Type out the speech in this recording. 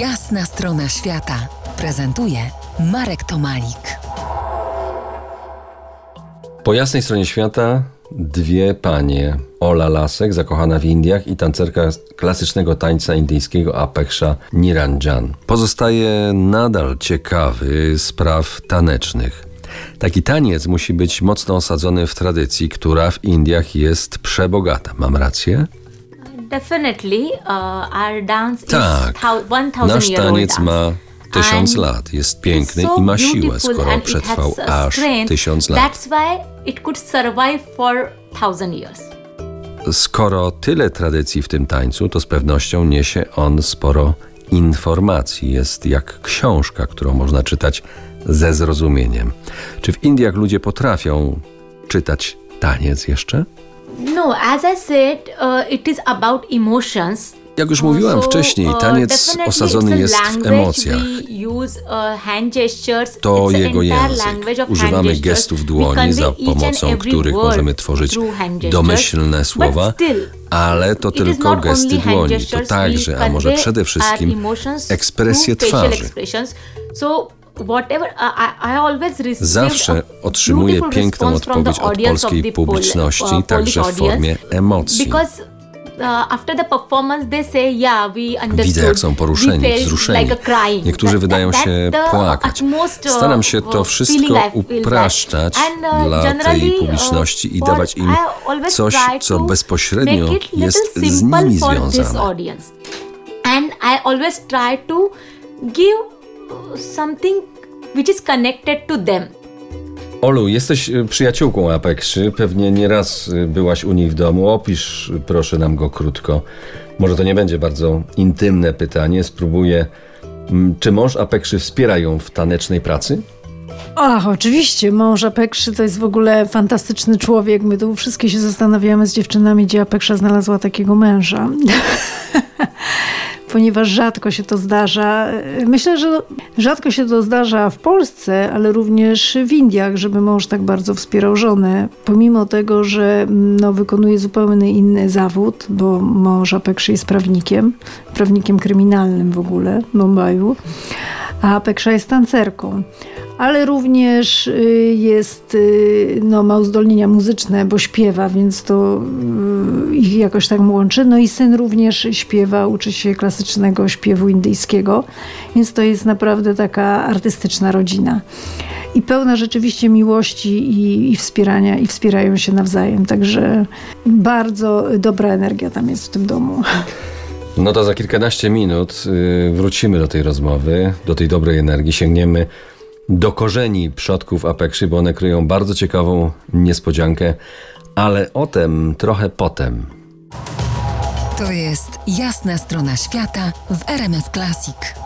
Jasna strona świata prezentuje Marek Tomalik. Po jasnej stronie świata dwie panie. Ola Lasek, zakochana w Indiach i tancerka klasycznego tańca indyjskiego Apeksha Niranjan. Pozostaje nadal ciekawy spraw tanecznych. Taki taniec musi być mocno osadzony w tradycji, która w Indiach jest przebogata. Mam rację? Definitely, uh, our dance Tak. is thou- 1000 Nasz taniec ma tysiąc lat, jest piękny i ma siłę, skoro przetrwał aż tysiąc lat. That's why it could survive for thousand years. Skoro tyle tradycji w tym tańcu, to z pewnością niesie on sporo informacji. Jest jak książka, którą można czytać ze zrozumieniem. Czy w Indiach ludzie potrafią czytać taniec jeszcze? No, as I said, uh, it is about emotions. Jak już mówiłam So, wcześniej, uh, taniec osadzony jest w emocjach. Uh. To jego język. Używamy gestów dłoni, za pomocą których możemy tworzyć domyślne słowa, ale to tylko gesty dłoni. To także, a może przede wszystkim ekspresje twarzy. So Zawsze otrzymuję piękną odpowiedź od polskiej publiczności, uh, także w formie emocji. Uh. Widzę, jak są poruszeni, wzruszeni. Niektórzy wydają się płakać. Staram się to wszystko upraszczać uh, dla tej publiczności i dawać im coś, co bezpośrednio jest z nimi związane. And I always try to give something which is connected to them. Olu, jesteś y, przyjaciółką Apekszy, pewnie nieraz y, byłaś u niej w domu. Opisz y, proszę nam go krótko. Może to nie będzie bardzo intymne pytanie, spróbuję. Mm, Czy mąż Apekszy wspiera ją w tanecznej pracy? Ach, oczywiście, mąż Apekszy to jest w ogóle fantastyczny człowiek. My tu wszystkie się zastanawiamy z dziewczynami, gdzie Apeksza znalazła takiego męża. Ponieważ rzadko się to zdarza. Myślę, że rzadko się to zdarza w Polsce, ale również w Indiach, żeby mąż tak bardzo wspierał żonę. Pomimo tego, że no, wykonuje zupełnie inny zawód, bo mąż Apekszy jest prawnikiem, prawnikiem kryminalnym w ogóle w Mumbaiu, a Apeksza jest tancerką ale również y, jest, y, no, ma uzdolnienia muzyczne, bo śpiewa, więc to y, ich jakoś tak łączy. No i syn również śpiewa, uczy się klasycznego śpiewu indyjskiego, więc to jest naprawdę taka artystyczna rodzina. I pełna rzeczywiście miłości i, i wspierania, i wspierają się nawzajem. Także bardzo dobra energia tam jest w tym domu. No to za kilkanaście minut wrócimy do tej rozmowy, do tej dobrej energii, sięgniemy do korzeni przodków Apekszy, bo one kryją bardzo ciekawą niespodziankę, ale o tym trochę potem. To jest jasna strona świata w RMS Classic.